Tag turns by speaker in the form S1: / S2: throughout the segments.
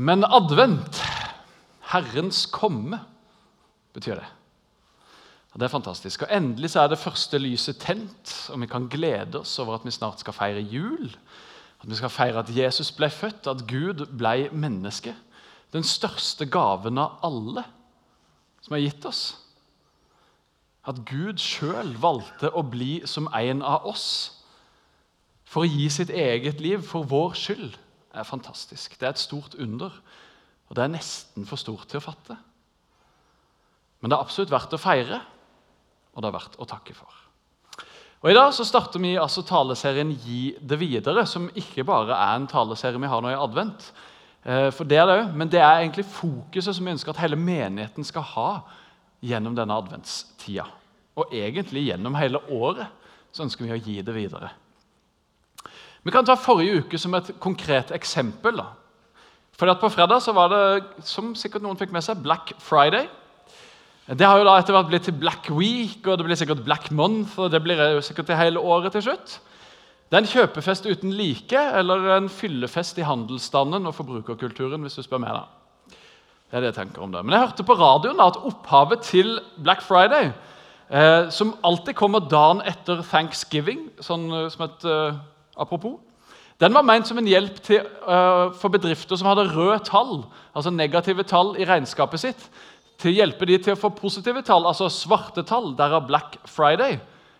S1: Men advent, Herrens komme, betyr det. Det er fantastisk. Og Endelig så er det første lyset tent, og vi kan glede oss over at vi snart skal feire jul. At vi skal feire at Jesus ble født, at Gud ble menneske. Den største gaven av alle som er gitt oss. At Gud sjøl valgte å bli som en av oss for å gi sitt eget liv for vår skyld, er fantastisk. Det er et stort under, og det er nesten for stort til å fatte. Men det er absolutt verdt å feire, og det er verdt å takke for. Og I dag så starter vi altså taleserien Gi det videre, som ikke bare er en taleserie vi har nå i advent. Eh, for det er det også, Men det er egentlig fokuset som vi ønsker at hele menigheten skal ha gjennom denne adventstida. Og egentlig gjennom hele året så ønsker vi å gi det videre. Vi kan ta forrige uke som et konkret eksempel. da. Fordi at På fredag så var det som sikkert noen fikk med seg, Black Friday. Det har jo da etter hvert blitt til Black Week og det blir sikkert Black Month. og det blir jo sikkert til hele året til slutt. Det er en kjøpefest uten like eller en fyllefest i handelsstanden og forbrukerkulturen. hvis du spør meg da. Det er det jeg tenker om det. Men jeg hørte på radioen da, at opphavet til Black Friday, eh, som alltid kommer dagen etter thanksgiving, sånn eh, som et eh, apropos, den var ment som en hjelp til, uh, for bedrifter som hadde røde tall, altså negative tall i regnskapet sitt, til å hjelpe de til å få positive tall, altså svarte tall, derav Black Friday,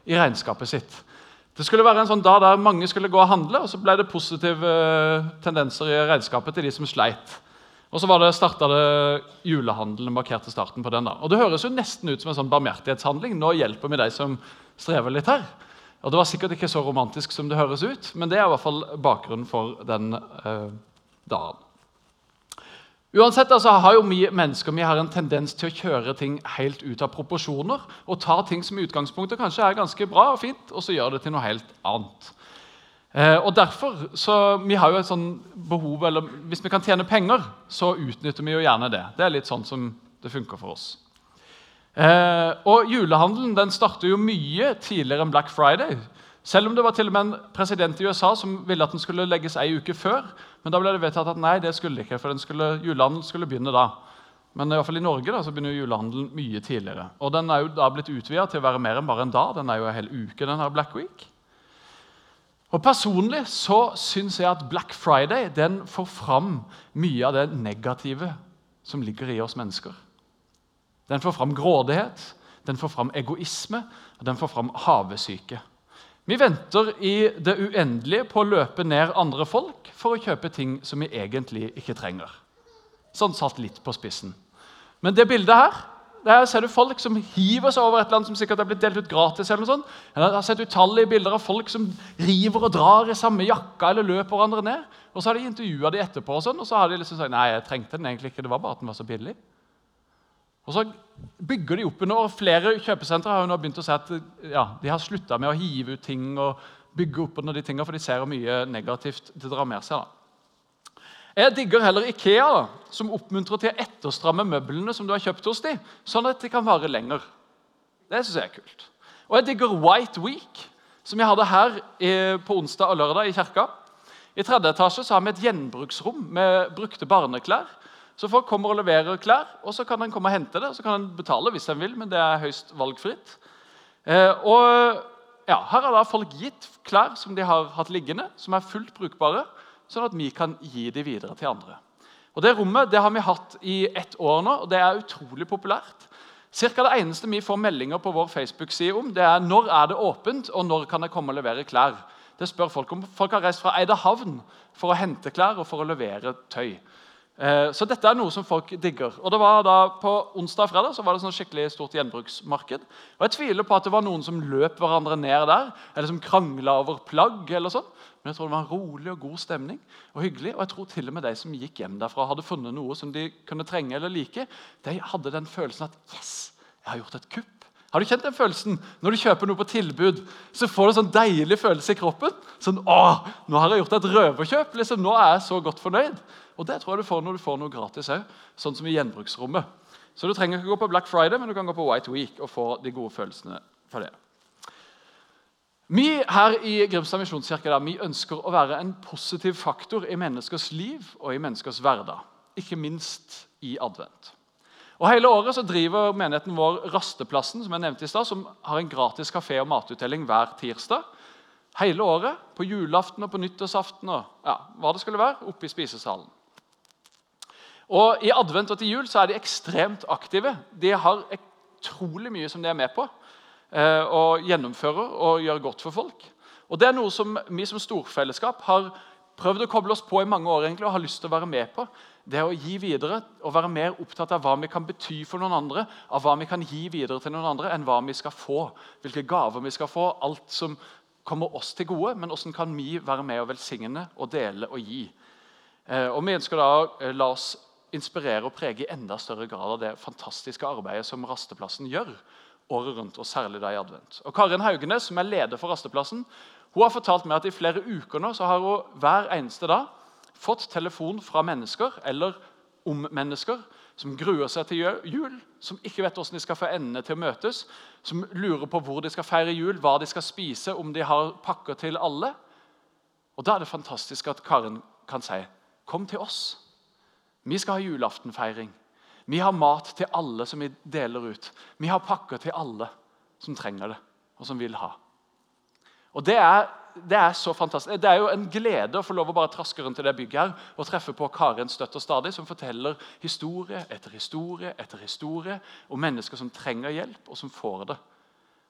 S1: i regnskapet sitt. Det skulle være en sånn dag der mange skulle gå og handle, og så ble det positive eh, tendenser i regnskapet til de som sleit. Og så var det starta det julehandelen markerte starten på den. da. Og Det høres jo nesten ut som en sånn barmhjertighetshandling. Nå hjelper vi de som strever litt her. Og Det var sikkert ikke så romantisk som det høres ut, men det er i hvert fall bakgrunnen for den eh, dagen. Uansett altså, har jo vi mennesker vi har en tendens til å kjøre ting helt ut av proporsjoner og ta ting som i utgangspunktet kanskje er ganske bra og fint, og så gjør det til noe helt annet. Eh, og derfor, så vi har jo et sånn behov, eller Hvis vi kan tjene penger, så utnytter vi jo gjerne det. Det er litt sånn som det funker for oss. Eh, og Julehandelen den starter jo mye tidligere enn Black Friday. Selv om det var til og med en president i USA som ville at den skulle legges ei uke før. Men da ble det vedtatt at nei, det skulle ikke, for skulle, julehandelen skulle begynne da. Men i, hvert fall i Norge da, så begynner julehandelen mye tidligere. Og Den er jo da blitt utvida til å være mer enn bare en dag. Den er jo en hel uke, den her Black Week. Og Personlig så syns jeg at Black Friday den får fram mye av det negative som ligger i oss mennesker. Den får fram grådighet, den får fram egoisme og den får fram havesyke. Vi venter i det uendelige på å løpe ned andre folk for å kjøpe ting som vi egentlig ikke trenger. Sånn satt litt på spissen. Men det bildet her der ser du folk som hiver seg over et land som sikkert er blitt delt ut gratis. eller noe sånt. Jeg har sett utallige bilder av folk som river og drar i samme jakka eller løper hverandre ned. Og så har de intervjua de etterpå, og sånn, og så har de liksom sagt nei, jeg trengte den egentlig ikke. det var bare at den var så billig. Og så bygger de opp under, Flere kjøpesentre har jo nå begynt å si at ja, de har slutta med å hive ut ting og bygge opp under de tingene, for de ser mye negativt det drar med seg. da. Jeg digger heller Ikea, da, som oppmuntrer til å etterstramme møblene som du har kjøpt hos dem, sånn at de kan vare lenger. Det synes jeg er kult. Og jeg digger White Week, som jeg hadde her på onsdag og lørdag i kirka. I tredje etasje så har vi et gjenbruksrom med brukte barneklær. Så folk kommer og leverer klær, og så kan en komme og hente det. og Så kan en betale hvis en vil, men det er høyst valgfritt. Eh, og ja, Her har da folk gitt klær som de har hatt liggende, som er fullt brukbare, sånn at vi kan gi dem videre til andre. Og Det rommet det har vi hatt i ett år nå, og det er utrolig populært. Cirka det eneste vi får meldinger på vår Facebook-side om, det er når er det åpent, og når kan jeg komme og levere klær. Det spør Folk om. Folk har reist fra Eidahavn for å hente klær og for å levere tøy. Eh, så dette er noe som folk digger. Og det var da På onsdag og fredag så var det sånn skikkelig stort gjenbruksmarked. Og Jeg tviler på at det var noen som løp hverandre ned der, eller som krangla over plagg. eller sånn. Men jeg tror det var en rolig og god stemning. og hyggelig. Og jeg tror til og med de som gikk hjem derfra hadde funnet noe som de kunne trenge eller like, de hadde den følelsen at yes, jeg har gjort et kupp. Har du kjent den følelsen når du kjøper noe på tilbud? Så får du en sånn deilig følelse i kroppen. Sånn, åh, nå har jeg gjort et røverkjøp. Liksom, nå er jeg så godt fornøyd. Og Det tror jeg du får når du får noe gratis òg, sånn som i gjenbruksrommet. Så du trenger ikke gå på Black Friday, men du kan gå på White Week og få de gode følelsene for det. Vi her i Grimstad misjonskirke vi ønsker å være en positiv faktor i menneskers liv og i menneskers hverdag. ikke minst i advent. Og Hele året så driver menigheten vår Rasteplassen, som jeg nevnte i sted, som har en gratis kafé og matutdeling hver tirsdag. Hele året, på julaften og på nyttårsaften og ja, hva det skulle være, oppe i spisesalen. Og I advent og til jul så er de ekstremt aktive. De har utrolig mye som de er med på eh, og gjennomfører og gjør godt for folk. Og Det er noe som vi som storfellesskap har prøvd å koble oss på i mange år egentlig, og har lyst til å være med på. Det å gi videre og være mer opptatt av hva vi kan bety for noen andre, av hva vi kan gi videre til noen andre, enn hva vi skal få. Hvilke gaver vi skal få. Alt som kommer oss til gode, men hvordan kan vi være med og velsigne og dele og gi? Eh, og Vi ønsker da å la oss inspirere og prege i enda større grad av det fantastiske arbeidet som Rasteplassen gjør året rundt, og særlig da i advent. Og Karin Haugenes, som er leder for Rasteplassen, hun har fortalt meg at i flere uker nå så har hun hver eneste dag fått telefon fra mennesker eller om mennesker som gruer seg til jul, som ikke vet hvordan de skal få endene til å møtes, som lurer på hvor de skal feire jul, hva de skal spise, om de har pakker til alle. Og Da er det fantastisk at Karin kan si kom til oss. Vi skal ha julaftenfeiring. Vi har mat til alle som vi deler ut. Vi har pakker til alle som trenger det, og som vil ha. Og Det er det er så fantastisk. Det er jo en glede å få lov å bare traske rundt i det bygget her og treffe på Karen støtt og stadig, som forteller historie etter historie etter historie om mennesker som trenger hjelp, og som får det.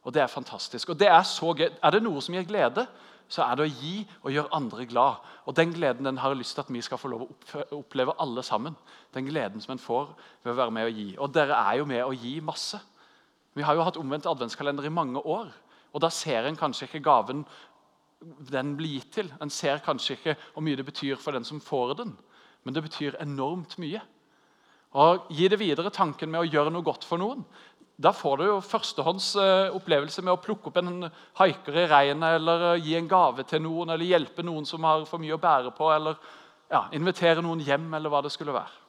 S1: Og Det er fantastisk. Og det Er så gøy. Er det noe som gir glede, så er det å gi og gjøre andre glad. Og Den gleden den har jeg lyst til at vi skal få lov å oppleve alle sammen. Den gleden som en får ved å være med og gi. Og dere er jo med å gi masse. Vi har jo hatt omvendt adventskalender i mange år. Og Da ser en kanskje ikke gaven den blir gitt til. En ser kanskje ikke hvor mye det betyr for den som får den, men det betyr enormt mye. Og Gi det videre tanken med å gjøre noe godt for noen. Da får du jo førstehånds eh, opplevelse med å plukke opp en haiker i regnet, eller gi en gave til noen, eller hjelpe noen som har for mye å bære på, eller ja, invitere noen hjem, eller hva det skulle være.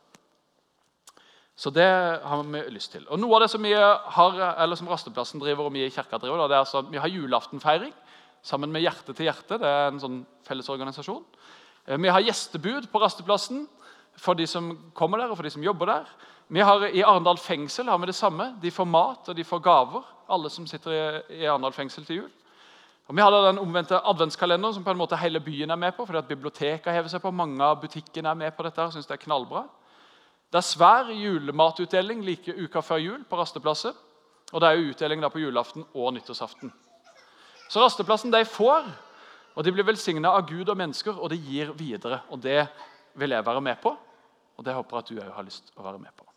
S1: Så det har vi lyst til. Og Noe av det som vi har, eller som Rasteplassen driver og vi i kirka driver, det er altså, vi har julaftenfeiring sammen med Hjerte til hjerte. Det er en sånn fellesorganisasjon. Eh, vi har gjestebud på rasteplassen for de som kommer der og for de som jobber der. Vi har, I Arendal fengsel har vi det samme. De får mat og de får gaver, alle som sitter i, i Arendal fengsel til jul. Og Vi har den omvendte adventskalenderen som på en måte hele byen er med på. fordi at Biblioteket hever seg på, mange av butikkene er med på dette og synes det er knallbra. Det er svær julematutdeling like uka før jul på rasteplasset. Og det er jo utdeling på julaften og nyttårsaften. Så rasteplassen de får, og de blir velsigna av Gud og mennesker, og det gir videre. Og Det vil jeg være med på, og det håper jeg at du òg har lyst til å være med på.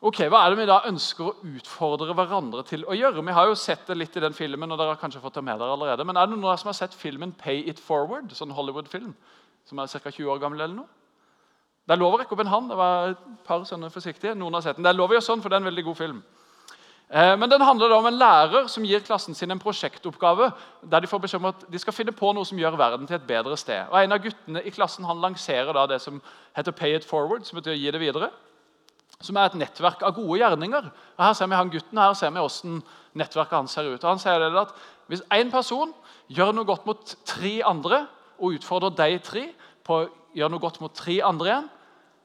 S1: Ok, Hva er det vi da ønsker å utfordre hverandre til å gjøre? Vi har jo sett det litt i den filmen, og dere har kanskje fått det med dere allerede. Men er det noen som har sett filmen 'Pay It Forward'? sånn Hollywood-film, Som er ca. 20 år gammel? eller noe? Det er lov å rekke opp en hånd. Det var et par sånne forsiktige. Noen har sett den. Det er lov å gjøre sånn, for det er en veldig god film. Eh, men den handler om en lærer som gir klassen sin en prosjektoppgave der de får beskjed om at de skal finne på noe som gjør verden til et bedre sted. Og En av guttene i klassen han lanserer da det som heter Pay it forward, som betyr gi det videre. Som er et nettverk av gode gjerninger. Og Her ser vi han gutten, her ser vi hvordan nettverket hans ser ut. Og han sier at Hvis én person gjør noe godt mot tre andre, og utfordrer de tre på å gjøre noe godt mot tre andre igjen,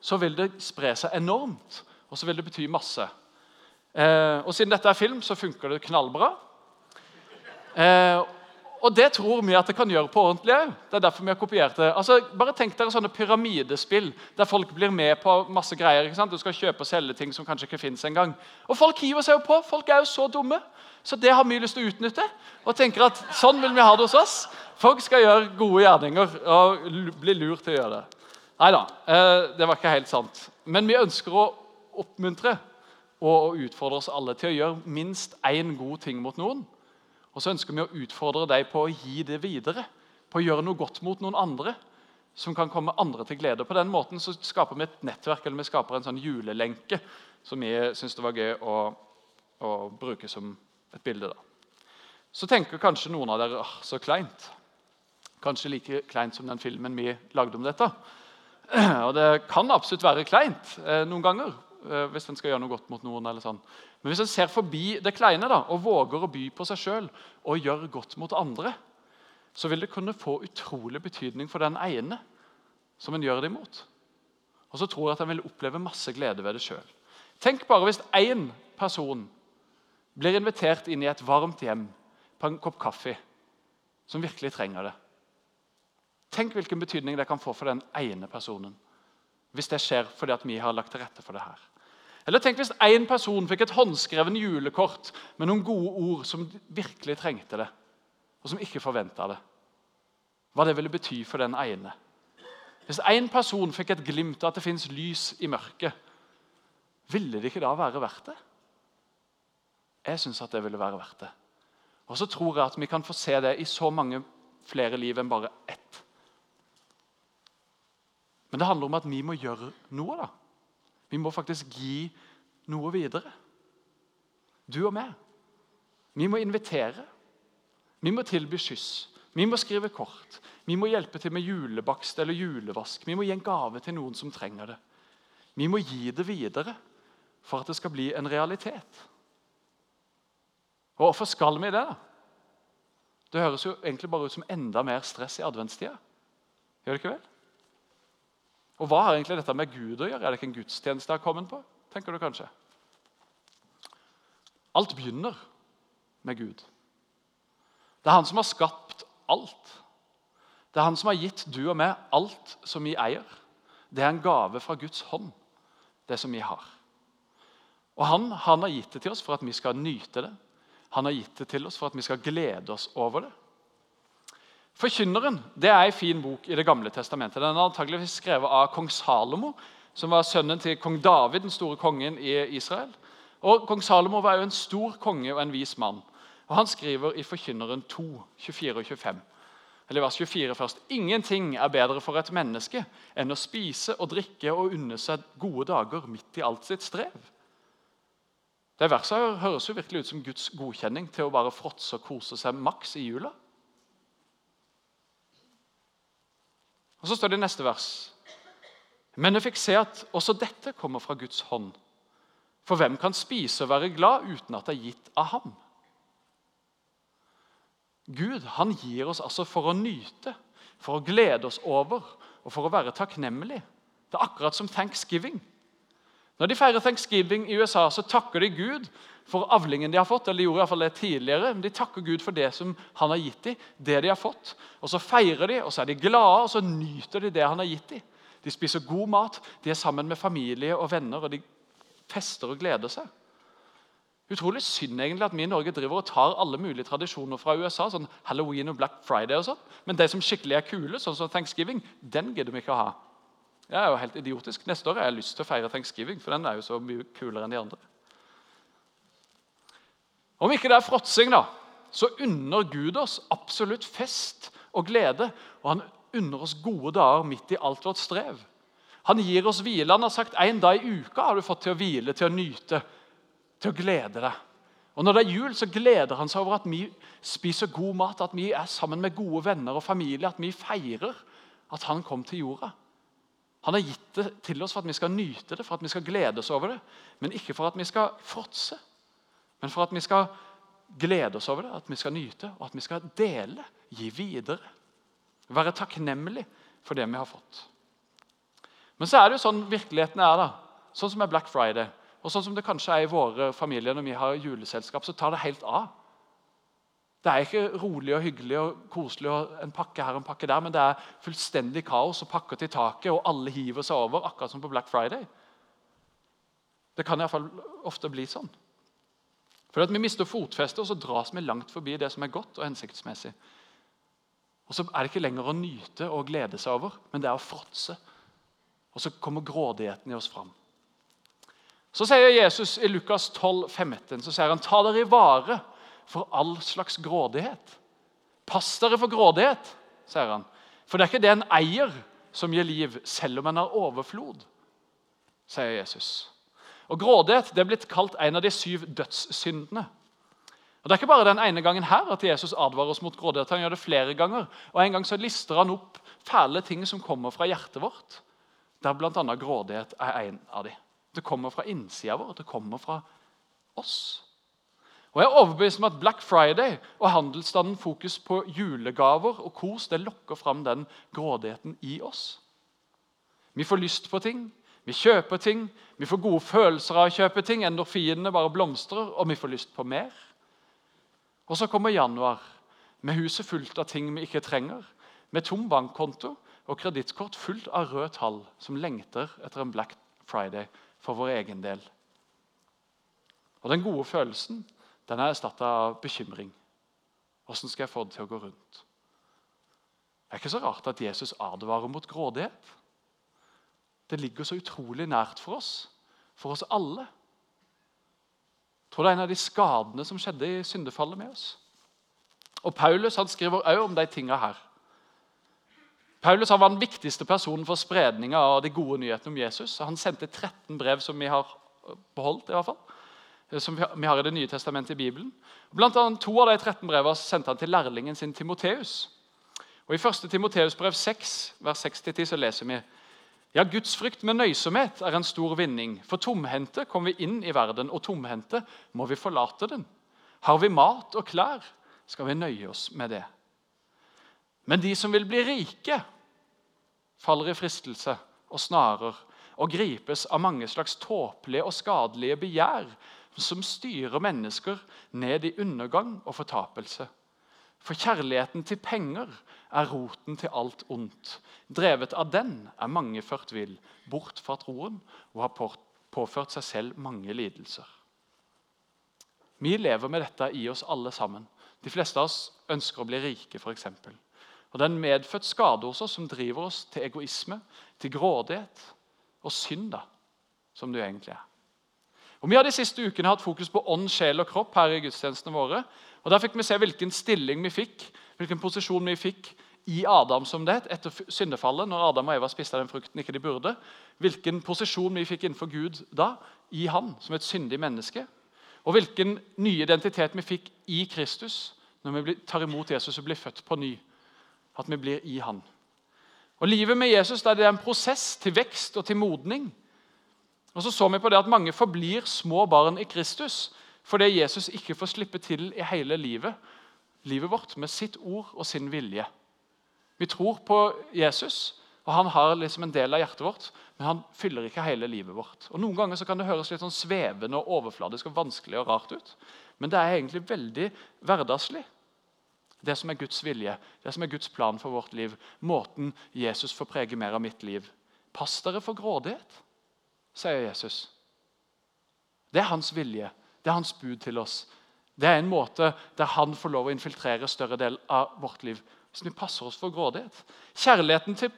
S1: så vil det spre seg enormt, og så vil det bety masse. Eh, og Siden dette er film, så funker det knallbra. Eh, og det tror vi at det kan gjøre på ordentlig òg. Det er derfor vi har kopiert det. Altså, bare tenk dere sånne pyramidespill der folk blir med på masse greier. ikke sant? Du skal kjøpe og selge ting som kanskje ikke fins engang. Og folk hiver seg jo på. Folk er jo så dumme. Så det har vi lyst til å utnytte. Og tenker at sånn vil vi ha det hos oss. Folk skal gjøre gode gjerninger og bli lurt til å gjøre det. Nei da, eh, det var ikke helt sant. Men vi ønsker å oppmuntre og utfordre oss alle til å gjøre minst én god ting mot noen. Og så ønsker vi å utfordre deg på å gi det videre, på å gjøre noe godt mot noen andre. Som kan komme andre til glede. På den måten så skaper vi et nettverk eller vi skaper en sånn julelenke som vi syns det var gøy å, å, bruke som et bilde. da. Så tenker kanskje noen av dere åh, så kleint. Kanskje like kleint som den filmen vi lagde om dette. Og det kan absolutt være kleint eh, noen ganger. Eh, hvis en skal gjøre noe godt mot noen. eller sånn. Men hvis en ser forbi det kleine da, og våger å by på seg sjøl og gjøre godt mot andre, så vil det kunne få utrolig betydning for den ene som en gjør det imot. Og så tror jeg at en vil oppleve masse glede ved det sjøl. Tenk bare hvis én person blir invitert inn i et varmt hjem på en kopp kaffe, som virkelig trenger det. Tenk hvilken betydning det kan få for den ene personen. Hvis det skjer fordi vi har lagt til rette for det her. Eller tenk hvis én person fikk et håndskreven julekort med noen gode ord som virkelig trengte det, og som ikke forventa det. Hva det ville bety for den ene. Hvis én person fikk et glimt av at det fins lys i mørket, ville det ikke da være verdt det? Jeg syns at det ville være verdt det. Og så tror jeg at vi kan få se det i så mange flere liv enn bare ett. Men det handler om at vi må gjøre noe. da. Vi må faktisk gi noe videre. Du og meg. Vi må invitere. Vi må tilby skyss. Vi må skrive kort. Vi må hjelpe til med julebakst eller julevask. Vi må gi en gave til noen som trenger det. Vi må gi det videre for at det skal bli en realitet. Og Hvorfor skal vi det? da? Det høres jo egentlig bare ut som enda mer stress i adventstida. Gjør det ikke vel? Og Hva har egentlig dette med Gud å gjøre? Er det ikke en gudstjeneste jeg har kommet på? tenker du kanskje? Alt begynner med Gud. Det er han som har skapt alt. Det er han som har gitt du og meg alt som vi eier. Det er en gave fra Guds hånd, det som vi har. Og han, han har gitt det til oss for at vi skal nyte det. Han har gitt det til oss for at vi skal glede oss over det. Forkynneren det er en fin bok i Det gamle testamentet. Den er antageligvis skrevet av kong Salomo, som var sønnen til kong David, den store kongen i Israel. Og Kong Salomo var jo en stor konge og en vis mann. Og Han skriver i Forkynneren 2, 24 og 25. Eller vers 24 først. Ingenting er bedre for et menneske enn å spise og drikke og unne seg gode dager midt i alt sitt strev. Det verset høres jo virkelig ut som Guds godkjenning til å bare fråtse og kose seg maks i jula. Og Så står det i neste vers. Men jeg fikk se at også dette kommer fra Guds hånd. For hvem kan spise og være glad uten at det er gitt av ham? Gud han gir oss altså for å nyte, for å glede oss over og for å være takknemlig. Det er akkurat som thanksgiving. Når de feirer thanksgiving i USA, så takker de Gud for avlingen de har fått. eller de gjorde i hvert fall det tidligere, men De takker Gud for det som han har gitt dem. det de har fått. Og Så feirer de, og så er de glade, og så nyter de det han har gitt dem. De spiser god mat, de er sammen med familie og venner, og de fester og gleder seg. Utrolig synd egentlig at vi i Norge driver og tar alle mulige tradisjoner fra USA, sånn Halloween og Black Friday og sånn, men de som skikkelig er kule, sånn som thanksgiving, den gidder vi ikke å ha. Det er jo helt idiotisk. Neste år har jeg lyst til å feire thanksgiving, for den er jo så mye kulere enn de andre. Om ikke det er fråtsing, da, så unner Gud oss absolutt fest og glede. Og han unner oss gode dager midt i alt vårt strev. Han gir oss hvile. Han har sagt en dag i uka har du fått til å hvile, til å nyte, til å glede deg. Og Når det er jul, så gleder han seg over at vi spiser god mat, at vi er sammen med gode venner og familie, at vi feirer at han kom til jorda. Han har gitt det til oss for at vi skal nyte det, for at vi skal glede oss over det. Men ikke for at vi skal fråtse, men for at vi skal glede oss over det, at vi skal nyte, og at vi skal dele, gi videre. Være takknemlig for det vi har fått. Men så er det jo sånn virkeligheten er. da. Sånn som er Black Friday, og sånn som det kanskje er i våre familier når vi har juleselskap, så tar det helt av. Det er ikke rolig og hyggelig og koselig og en pakke her og en pakke der, men det er fullstendig kaos og pakker til taket, og alle hiver seg over, akkurat som på Black Friday. Det kan iallfall ofte bli sånn. For at Vi mister fotfestet, og så dras vi langt forbi det som er godt og hensiktsmessig. Og Så er det ikke lenger å nyte og glede seg over, men det er å fråtse. Og så kommer grådigheten i oss fram. Så sier Jesus i Lukas 12, 15, så sier han, ta dere i vare for all slags grådighet. Pass dere for grådighet, sier han. For det er ikke det en eier som gir liv, selv om en har overflod, sier Jesus. Og Grådighet det er blitt kalt en av de syv dødssyndene. Og Det er ikke bare den ene gangen her at Jesus advarer oss mot grådighet. Han gjør det flere ganger. Og En gang så lister han opp fæle ting som kommer fra hjertet vårt. Der bl.a. grådighet er en av dem. Det kommer fra innsida vår. Det kommer fra oss. Og Jeg er overbevist om at Black Friday og handelsstanden fokus på julegaver og kos det lokker fram den grådigheten i oss. Vi får lyst på ting, Vi kjøper ting, vi får gode følelser av å kjøpe ting. Endorfinene bare blomstrer, og vi får lyst på mer. Og så kommer januar med huset fullt av ting vi ikke trenger. Med tom bankkonto og kredittkort fullt av røde tall som lengter etter en Black Friday for vår egen del. Og Den gode følelsen den er erstatta av bekymring. Åssen skal jeg få det til å gå rundt? Det er ikke så rart at Jesus advarer mot grådighet. Det ligger så utrolig nært for oss, for oss alle. Jeg tror det er en av de skadene som skjedde i syndefallet med oss. Og Paulus han skriver òg om de tingene her. Paulus han var den viktigste personen for spredninga av de gode nyhetene om Jesus. Han sendte 13 brev som vi har beholdt, i hvert fall, som vi har i Det nye testamentet i Bibelen. Blant annet To av de 13 brevene sendte han til lærlingen sin Timoteus. Og I 1. Timoteus brev 6, vers 6-10 så leser vi ja, Guds frykt med nøysomhet er en stor vinning. For tomhendte kom vi inn i verden, og tomhendte må vi forlate den. Har vi mat og klær, skal vi nøye oss med det. Men de som vil bli rike, faller i fristelse og snarer og gripes av mange slags tåpelige og skadelige begjær som styrer mennesker ned i undergang og fortapelse. For kjærligheten til penger er roten til alt ondt. Drevet av den er mange ført vill, bort fra troen, og har påført seg selv mange lidelser. Vi lever med dette i oss alle sammen. De fleste av oss ønsker å bli rike, f.eks. Og Det er en medfødt skade hos oss som driver oss til egoisme, til grådighet og synd, da, som det egentlig er. Og Vi har de siste ukene hatt fokus på ånd, sjel og kropp her i gudstjenestene våre. Og Der fikk vi se hvilken stilling vi fikk, hvilken posisjon vi fikk i Adam som det etter syndefallet, når Adam og Eva spiste den frukten ikke de burde. Hvilken posisjon vi fikk innenfor Gud da, i han, som et syndig menneske. Og hvilken ny identitet vi fikk i Kristus når vi tar imot Jesus og blir født på ny. At vi blir i han. Og Livet med Jesus det er en prosess til vekst og til modning. Og så så vi på det at Mange forblir små barn i Kristus fordi Jesus ikke får slippe til i hele livet, livet vårt med sitt ord og sin vilje. Vi tror på Jesus, og han har liksom en del av hjertet vårt, men han fyller ikke hele livet vårt. Og Noen ganger så kan det høres litt sånn svevende og overfladisk og vanskelig og rart ut. Men det er egentlig veldig hverdagslig. Det som er Guds vilje, det som er Guds plan for vårt liv. Måten Jesus får prege mer av mitt liv. Pass dere for grådighet, sier Jesus. Det er hans vilje. Det er hans bud til oss. Det er en måte der han får lov å infiltrere større del av vårt liv. Så vi passer oss for grådighet. Kjærligheten til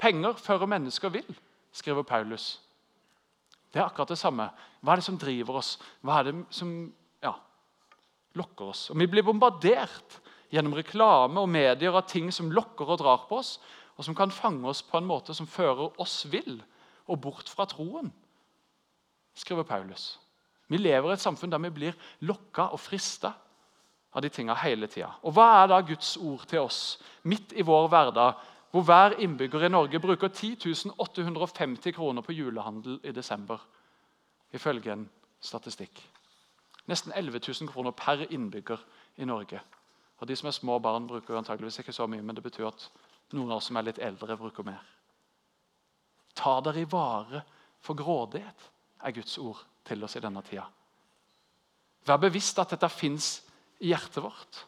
S1: penger fører mennesker vill, skriver Paulus. Det er akkurat det samme. Hva er det som driver oss? Hva er det som ja, lokker oss? Og Vi blir bombardert gjennom reklame og medier av ting som lokker og drar på oss, og som kan fange oss på en måte som fører oss vill og bort fra troen, skriver Paulus. Vi lever i et samfunn der vi blir lokka og frista av de tinga hele tida. Og hva er da Guds ord til oss midt i vår hverdag, hvor hver innbygger i Norge bruker 10 850 kroner på julehandel i desember, ifølge en statistikk? Nesten 11 000 kroner per innbygger i Norge. Og De som er små barn, bruker antageligvis ikke så mye, men det betyr at noen av oss som er litt eldre, bruker mer. Ta dere i vare for grådighet, er Guds ord til oss i denne tida. Vær bevisst at dette fins i hjertet vårt.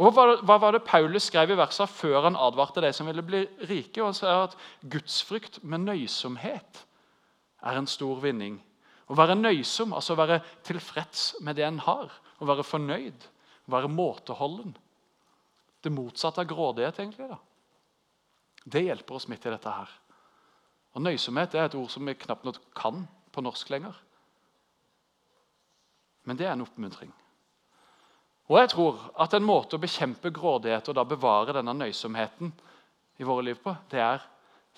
S1: Og Hva var det Paulus skrev i versene før han advarte de som ville bli rike? og sa at Gudsfrykt med nøysomhet er en stor vinning. Å være nøysom, altså være tilfreds med det en har. Å være fornøyd, å være måteholden. Det motsatte av grådighet, egentlig. da. Det hjelper oss midt i dette her. Og Nøysomhet er et ord som vi knapt nok kan på norsk lenger. Men det er en oppmuntring. Og jeg tror at en måte å bekjempe grådighet og da bevare denne nøysomheten i våre liv på, det er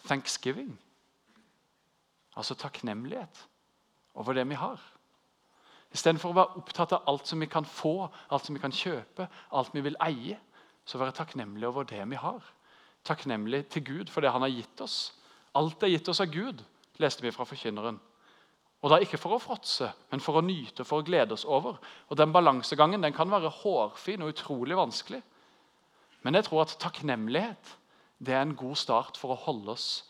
S1: thanksgiving. Altså takknemlighet over det vi har. Istedenfor å være opptatt av alt som vi kan få, alt som vi kan kjøpe, alt vi vil eie, så være takknemlig over det vi har. Takknemlig til Gud for det han har gitt oss. Alt er gitt oss av Gud, leste vi fra Forkynneren. Og da Ikke for å fråtse, men for å nyte og for å glede oss over. Og Den balansegangen den kan være hårfin og utrolig vanskelig. Men jeg tror at takknemlighet det er en god start for å holde oss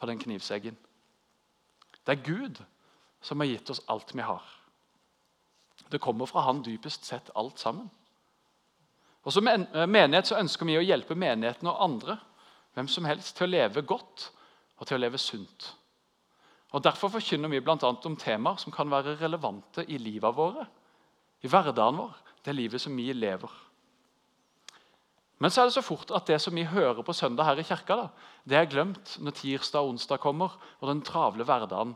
S1: på den knivseggen Det er Gud som har gitt oss alt vi har. Det kommer fra Han dypest sett alt sammen. Og Som menighet så ønsker vi å hjelpe menigheten og andre hvem som helst, til å leve godt og til å leve sunt. Og Derfor forkynner vi bl.a. om temaer som kan være relevante i livet våre, i hverdagen vår, det livet som vi lever. Men så er det så fort at det som vi hører på søndag her i kirka, da, det er glemt når tirsdag og onsdag kommer og den travle hverdagen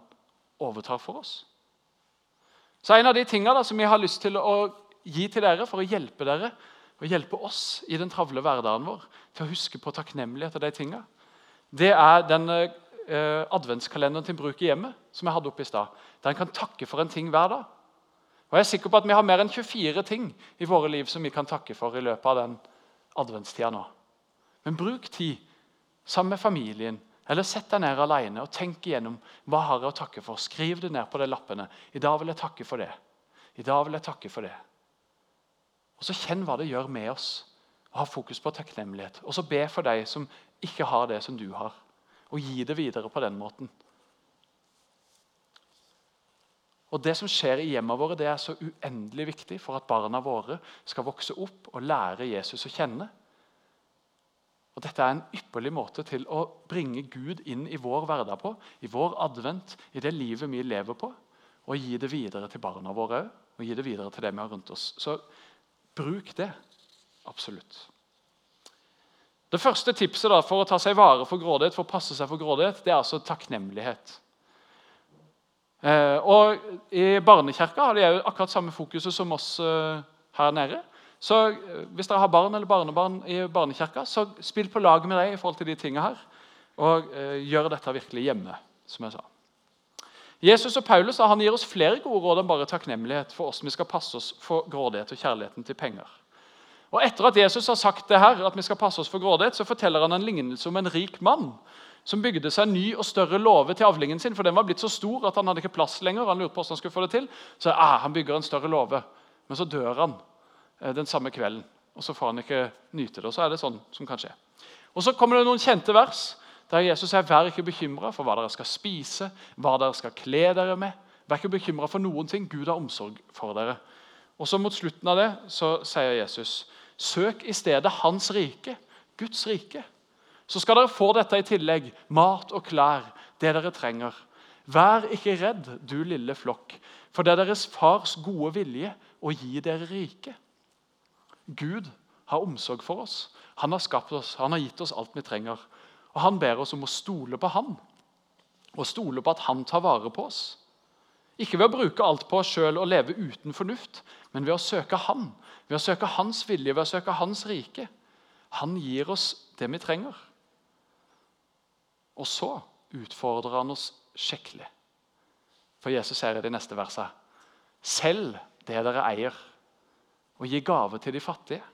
S1: overtar for oss. Så En av de tingene som vi har lyst til å gi til dere for å hjelpe dere og hjelpe oss i den travle hverdagen vår til å huske på takknemlighet av de tingene, det er den eh, adventskalenderen til bruk i hjemmet som jeg hadde oppe i stad. Der en kan takke for en ting hver dag. Og Jeg er sikker på at vi har mer enn 24 ting i våre liv som vi kan takke for i løpet av den adventstida nå. Men bruk tid sammen med familien, eller sett deg ned alene og tenk igjennom hva har jeg å takke for. Skriv det ned på de lappene. I dag vil jeg takke for det. I dag vil jeg takke for det. Og så Kjenn hva det gjør med oss. Og Ha fokus på takknemlighet. Og så be for deg som ikke har det som du har og gi det videre på den måten. Og Det som skjer i hjemmene våre, det er så uendelig viktig for at barna våre skal vokse opp og lære Jesus å kjenne. Og Dette er en ypperlig måte til å bringe Gud inn i vår hverdag på, i vår advent, i det livet vi lever på, og gi det videre til barna våre og gi det videre til dem vi har rundt oss. Så bruk det. Absolutt. Det første tipset da, for å ta seg vare for grådighet, for å passe seg for grådighet, det er altså takknemlighet. Eh, og I barnekirka har de akkurat samme fokuset som oss eh, her nede. Så eh, Hvis dere har barn eller barnebarn i barnekirka, så spill på lag med dem i forhold til de tingene her. Og gjør dette virkelig hjemme, som jeg sa. Jesus og Paulus han gir oss flere gode råd enn bare takknemlighet for hvordan vi skal passe oss for grådighet og kjærligheten til penger. Og Etter at Jesus har sagt det her, at vi skal passe oss for grådighet, så forteller han en lignelse om en rik mann som bygde seg en ny og større låve til avlingen sin. for Den var blitt så stor at han hadde ikke plass lenger. Han lurte på hvordan han skulle få det til. Så ah, han bygger en større låve. Men så dør han eh, den samme kvelden. Og så får han ikke nyte det. og så er det sånn som kan skje. Og Så kommer det noen kjente vers der Jesus sier vær ikke bekymra for hva dere skal spise, hva dere skal kle dere med. Vær ikke bekymra for noen ting. Gud har omsorg for dere. Og så Mot slutten av det så sier Jesus Søk i stedet Hans rike, Guds rike. Så skal dere få dette i tillegg. Mat og klær, det dere trenger. Vær ikke redd, du lille flokk, for det er deres fars gode vilje å gi dere rike. Gud har omsorg for oss. Han har skapt oss, han har gitt oss alt vi trenger. Og Han ber oss om å stole på han, og stole på at han tar vare på oss. Ikke ved å bruke alt på oss sjøl og leve uten fornuft, men ved å søke Han. Ved å søke Hans vilje, ved å søke Hans rike. Han gir oss det vi trenger. Og så utfordrer han oss skikkelig. For Jesus sier i de neste versene Selg det dere eier, og gi gave til de fattige.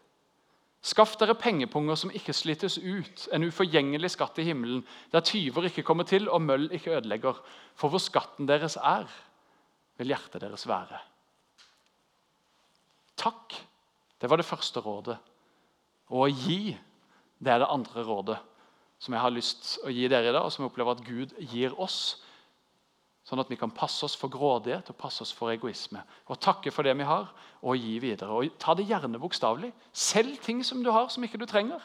S1: Skaff dere pengepunger som ikke slites ut, en uforgjengelig skatt i himmelen, der tyver ikke kommer til og møll ikke ødelegger. For hvor skatten deres er, vil hjertet deres være. Takk, det var det første rådet. Og å gi, det er det andre rådet som jeg har lyst å gi dere i dag, og som jeg opplever at Gud gir oss. Sånn at vi kan passe oss for grådighet og passe oss for egoisme. Og takke for det vi har, og gi videre. Og Ta det gjerne bokstavelig. Selg ting som du har som ikke du trenger.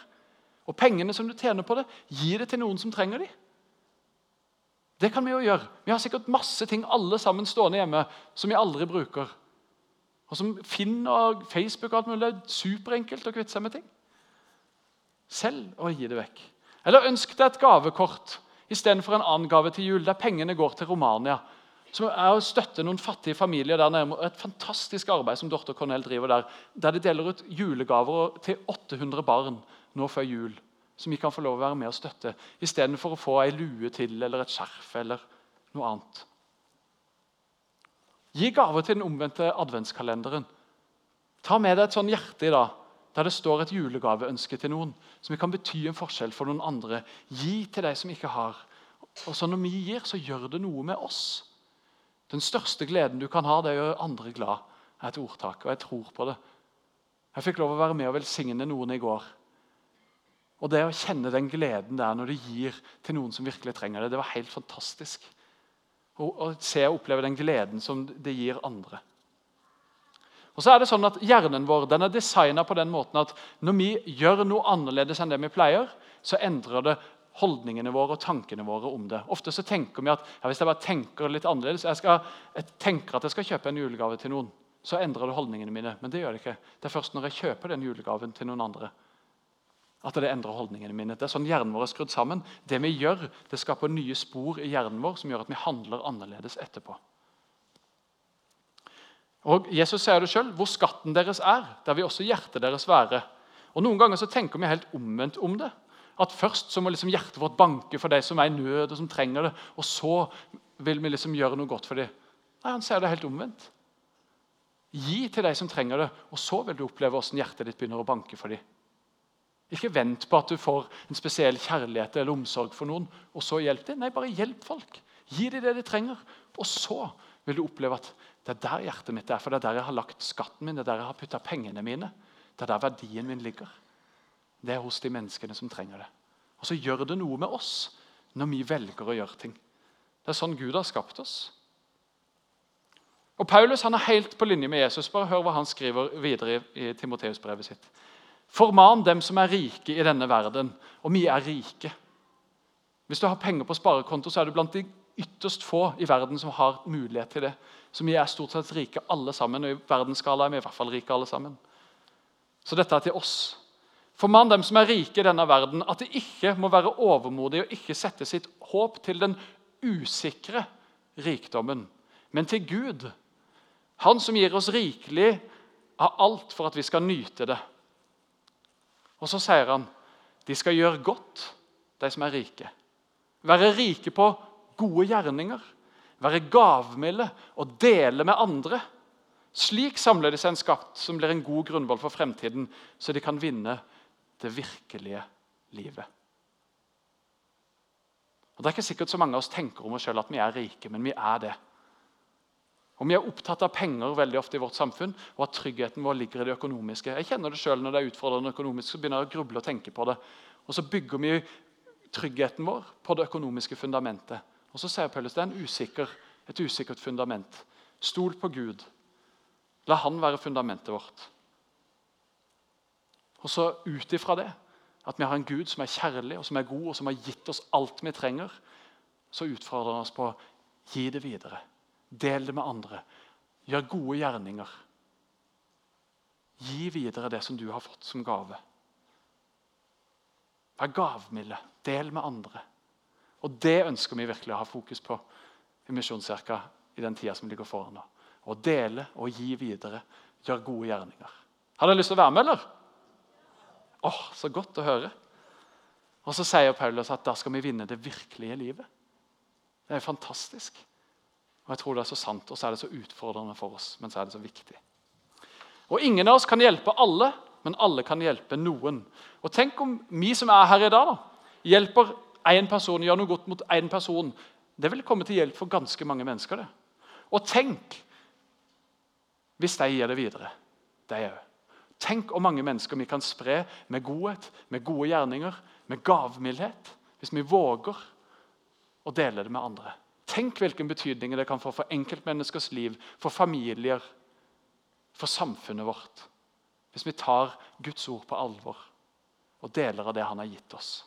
S1: Og pengene som du tjener på det, gi det til noen som trenger dem. Det kan vi jo gjøre. Vi har sikkert masse ting alle sammen stående hjemme som vi aldri bruker. Og som Finn og Facebook og alt mulig. Det er superenkelt å kvitte seg med ting. Selv og gi det vekk. Eller ønsk deg et gavekort istedenfor en annen gave til jul, der pengene går til Romania. Som er å støtte noen fattige familier der nede. Et fantastisk arbeid som Dorte Cornell driver der. Der de deler ut julegaver til 800 barn nå før jul som vi kan få lov å være med og støtte, istedenfor å få ei lue til eller et skjerf eller noe annet. Gi gaver til den omvendte adventskalenderen. Ta med deg et sånn hjerte i dag, der det står et julegaveønske til noen, som kan bety en forskjell for noen andre. Gi til de som ikke har. Og så Når vi gir, så gjør det noe med oss. Den største gleden du kan ha, det er å gjøre andre glad. er et ordtak, og jeg tror på det. Jeg fikk lov å være med og velsigne noen i går. Og det å kjenne den gleden der når du gir til noen som virkelig trenger det, det var helt fantastisk. og se og oppleve den gleden som det gir andre. Og så er det sånn at Hjernen vår den er designa på den måten at når vi gjør noe annerledes enn det vi pleier, så endrer det holdningene våre og tankene våre om det. Ofte så tenker vi at ja, hvis jeg bare tenker litt annerledes, jeg, skal, jeg tenker at jeg skal kjøpe en julegave til noen, så endrer det holdningene mine. Men det gjør det ikke. Det er først når jeg kjøper den julegaven til noen andre, at det endrer holdningene mine. Det er sånn hjernen vår er skrudd sammen. Det vi gjør, det skaper nye spor i hjernen vår som gjør at vi handler annerledes etterpå. Og Jesus sier det selv, Hvor skatten deres er, der vil også hjertet deres være. Og Noen ganger så tenker vi helt omvendt om det. At Først så må liksom hjertet vårt banke for de som er i nød og som trenger det. Og så vil vi liksom gjøre noe godt for dem. Nei, Han sier det helt omvendt. Gi til de som trenger det, og så vil du oppleve hvordan hjertet ditt begynner å banke for dem. Ikke vent på at du får en spesiell kjærlighet eller omsorg for noen, og så hjelp dem. Nei, bare hjelp folk. Gi dem det de trenger. Og så vil du oppleve at det er der hjertet mitt er, for det er der jeg har lagt skatten min, det er der jeg har putta pengene mine. Det er der verdien min ligger. Det er hos de menneskene som trenger det. Og så gjør det noe med oss når vi velger å gjøre ting. Det er sånn Gud har skapt oss. Og Paulus han er helt på linje med Jesus. Bare hør hva han skriver videre i, i Timoteus-brevet sitt. Forman dem som er rike i denne verden, og vi er rike. Hvis du har penger på sparekonto, så er du blant de ytterst få i verden som har mulighet til det. Så vi er stort sett rike alle sammen, og i verdensskala er vi i hvert fall rike alle sammen. Så dette er til oss. Formann dem som er rike i denne verden, at de ikke må være overmodige og ikke sette sitt håp til den usikre rikdommen, men til Gud. Han som gir oss rikelig av alt for at vi skal nyte det. Og så sier han de skal gjøre godt, de som er rike. Være rike på gode gjerninger, være gavmilde og dele med andre. Slik samler de seg en skatt som blir en god grunnvoll for fremtiden, så de kan vinne det virkelige livet. Og Det er ikke sikkert så mange av oss tenker om oss selv at vi er rike, men vi er det. Og Vi er opptatt av penger veldig ofte i vårt samfunn, og at tryggheten vår ligger i det økonomiske. Jeg kjenner det selv når det er utfordrende økonomisk, så begynner jeg å gruble og tenke på det. Og så bygger vi tryggheten vår på det økonomiske fundamentet. Og så sier Paulus det er usikker, et usikkert fundament. Stol på Gud. La Han være fundamentet vårt. Og så ut ifra det, at vi har en Gud som er kjærlig og som er god, og som har gitt oss alt vi trenger, så utfordrer han oss på gi det videre. Del det med andre. Gjør gode gjerninger. Gi videre det som du har fått som gave. Vær gavmilde. Del med andre. Og Det ønsker vi virkelig å ha fokus på i Misjonskirka i den tida som ligger foran. nå. Å dele og gi videre, gjøre gode gjerninger. Har dere lyst til å være med, eller? Åh, oh, Så godt å høre. Og Så sier Paulus at da skal vi vinne det virkelige livet. Det er fantastisk. Og jeg tror det er så sant, og så er det så utfordrende for oss, men så er det så viktig. Og Ingen av oss kan hjelpe alle, men alle kan hjelpe noen. Og Tenk om vi som er her i dag, da, hjelper én person, gjør noe godt mot én person, det vil komme til hjelp for ganske mange mennesker. det. Og tenk hvis de gir det videre, de òg. Tenk hvor mange mennesker vi kan spre med godhet, med gode gjerninger, med gavmildhet, hvis vi våger å dele det med andre. Tenk hvilken betydning det kan få for enkeltmenneskers liv, for familier, for samfunnet vårt. Hvis vi tar Guds ord på alvor og deler av det han har gitt oss.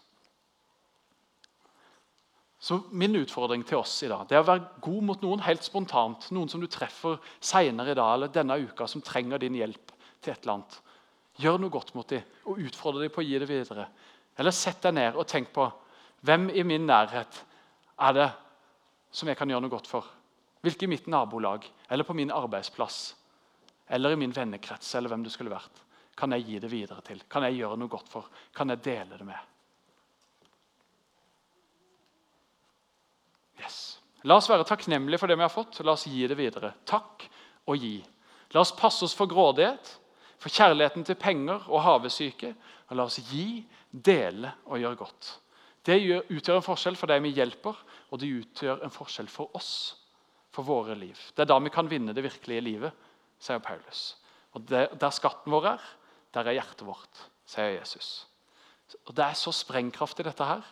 S1: Så Min utfordring til oss i dag det er å være god mot noen helt spontant. Noen som du treffer senere i dag eller denne uka, som trenger din hjelp til et eller annet. Gjør noe godt mot dem og utfordre dem på å gi det videre. Eller sett deg ned og tenk på hvem i min nærhet er det som jeg kan gjøre noe godt for. Hvilke i mitt nabolag eller på min arbeidsplass eller i min vennekrets eller hvem det skulle vært, kan jeg gi det videre til? Kan jeg gjøre noe godt for? Kan jeg dele det med? Yes. La oss være takknemlige for det vi har fått. La oss gi det videre. Takk og gi. La oss passe oss for grådighet, for kjærligheten til penger og havesyke. Og la oss gi, dele og gjøre godt. Det utgjør en forskjell for dem vi hjelper, og det utgjør en forskjell for oss, for våre liv. Det er da vi kan vinne det virkelige livet, sier Paulus. Og der skatten vår er, der er hjertet vårt, sier Jesus. Og Det er så sprengkraft i dette her.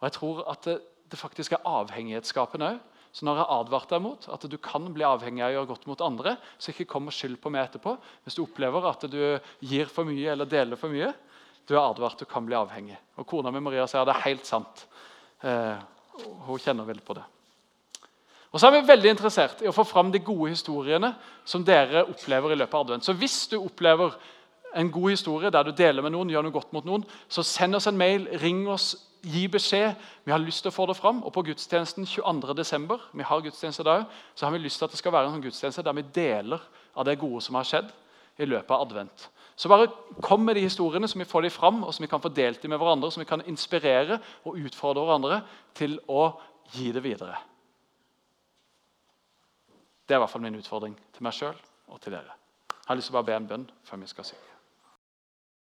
S1: Og jeg tror at det, det faktisk er avhengighetsskapende òg. Så når jeg advarte deg mot at du kan bli avhengig av å gjøre godt mot andre, så ikke kom og skyld på meg etterpå hvis du opplever at du gir for mye eller deler for mye. Du er advart du kan bli avhengig. Og Kona mi Maria sier det er helt sant. Eh, hun kjenner veldig på det. Og så er vi veldig interessert i å få fram de gode historiene som dere opplever i løpet av advent. Så hvis du opplever en god historie der du deler med noen, gjør noe godt mot noen, så send oss en mail, ring oss, gi beskjed. Vi har lyst til å få det fram. Og på gudstjenesten 22.12. vi har gudstjeneste da, så har vi lyst til at det skal være en sånn gudstjeneste der vi deler av det gode som har skjedd i løpet av advent. Så bare kom med de historiene, så vi får de fram, og så vi kan få delt dem med hverandre, så vi kan inspirere og utfordre hverandre til å gi det videre. Det er i hvert fall min utfordring til meg sjøl og til dere. Jeg har lyst til å bare be en bønn før vi skal synge.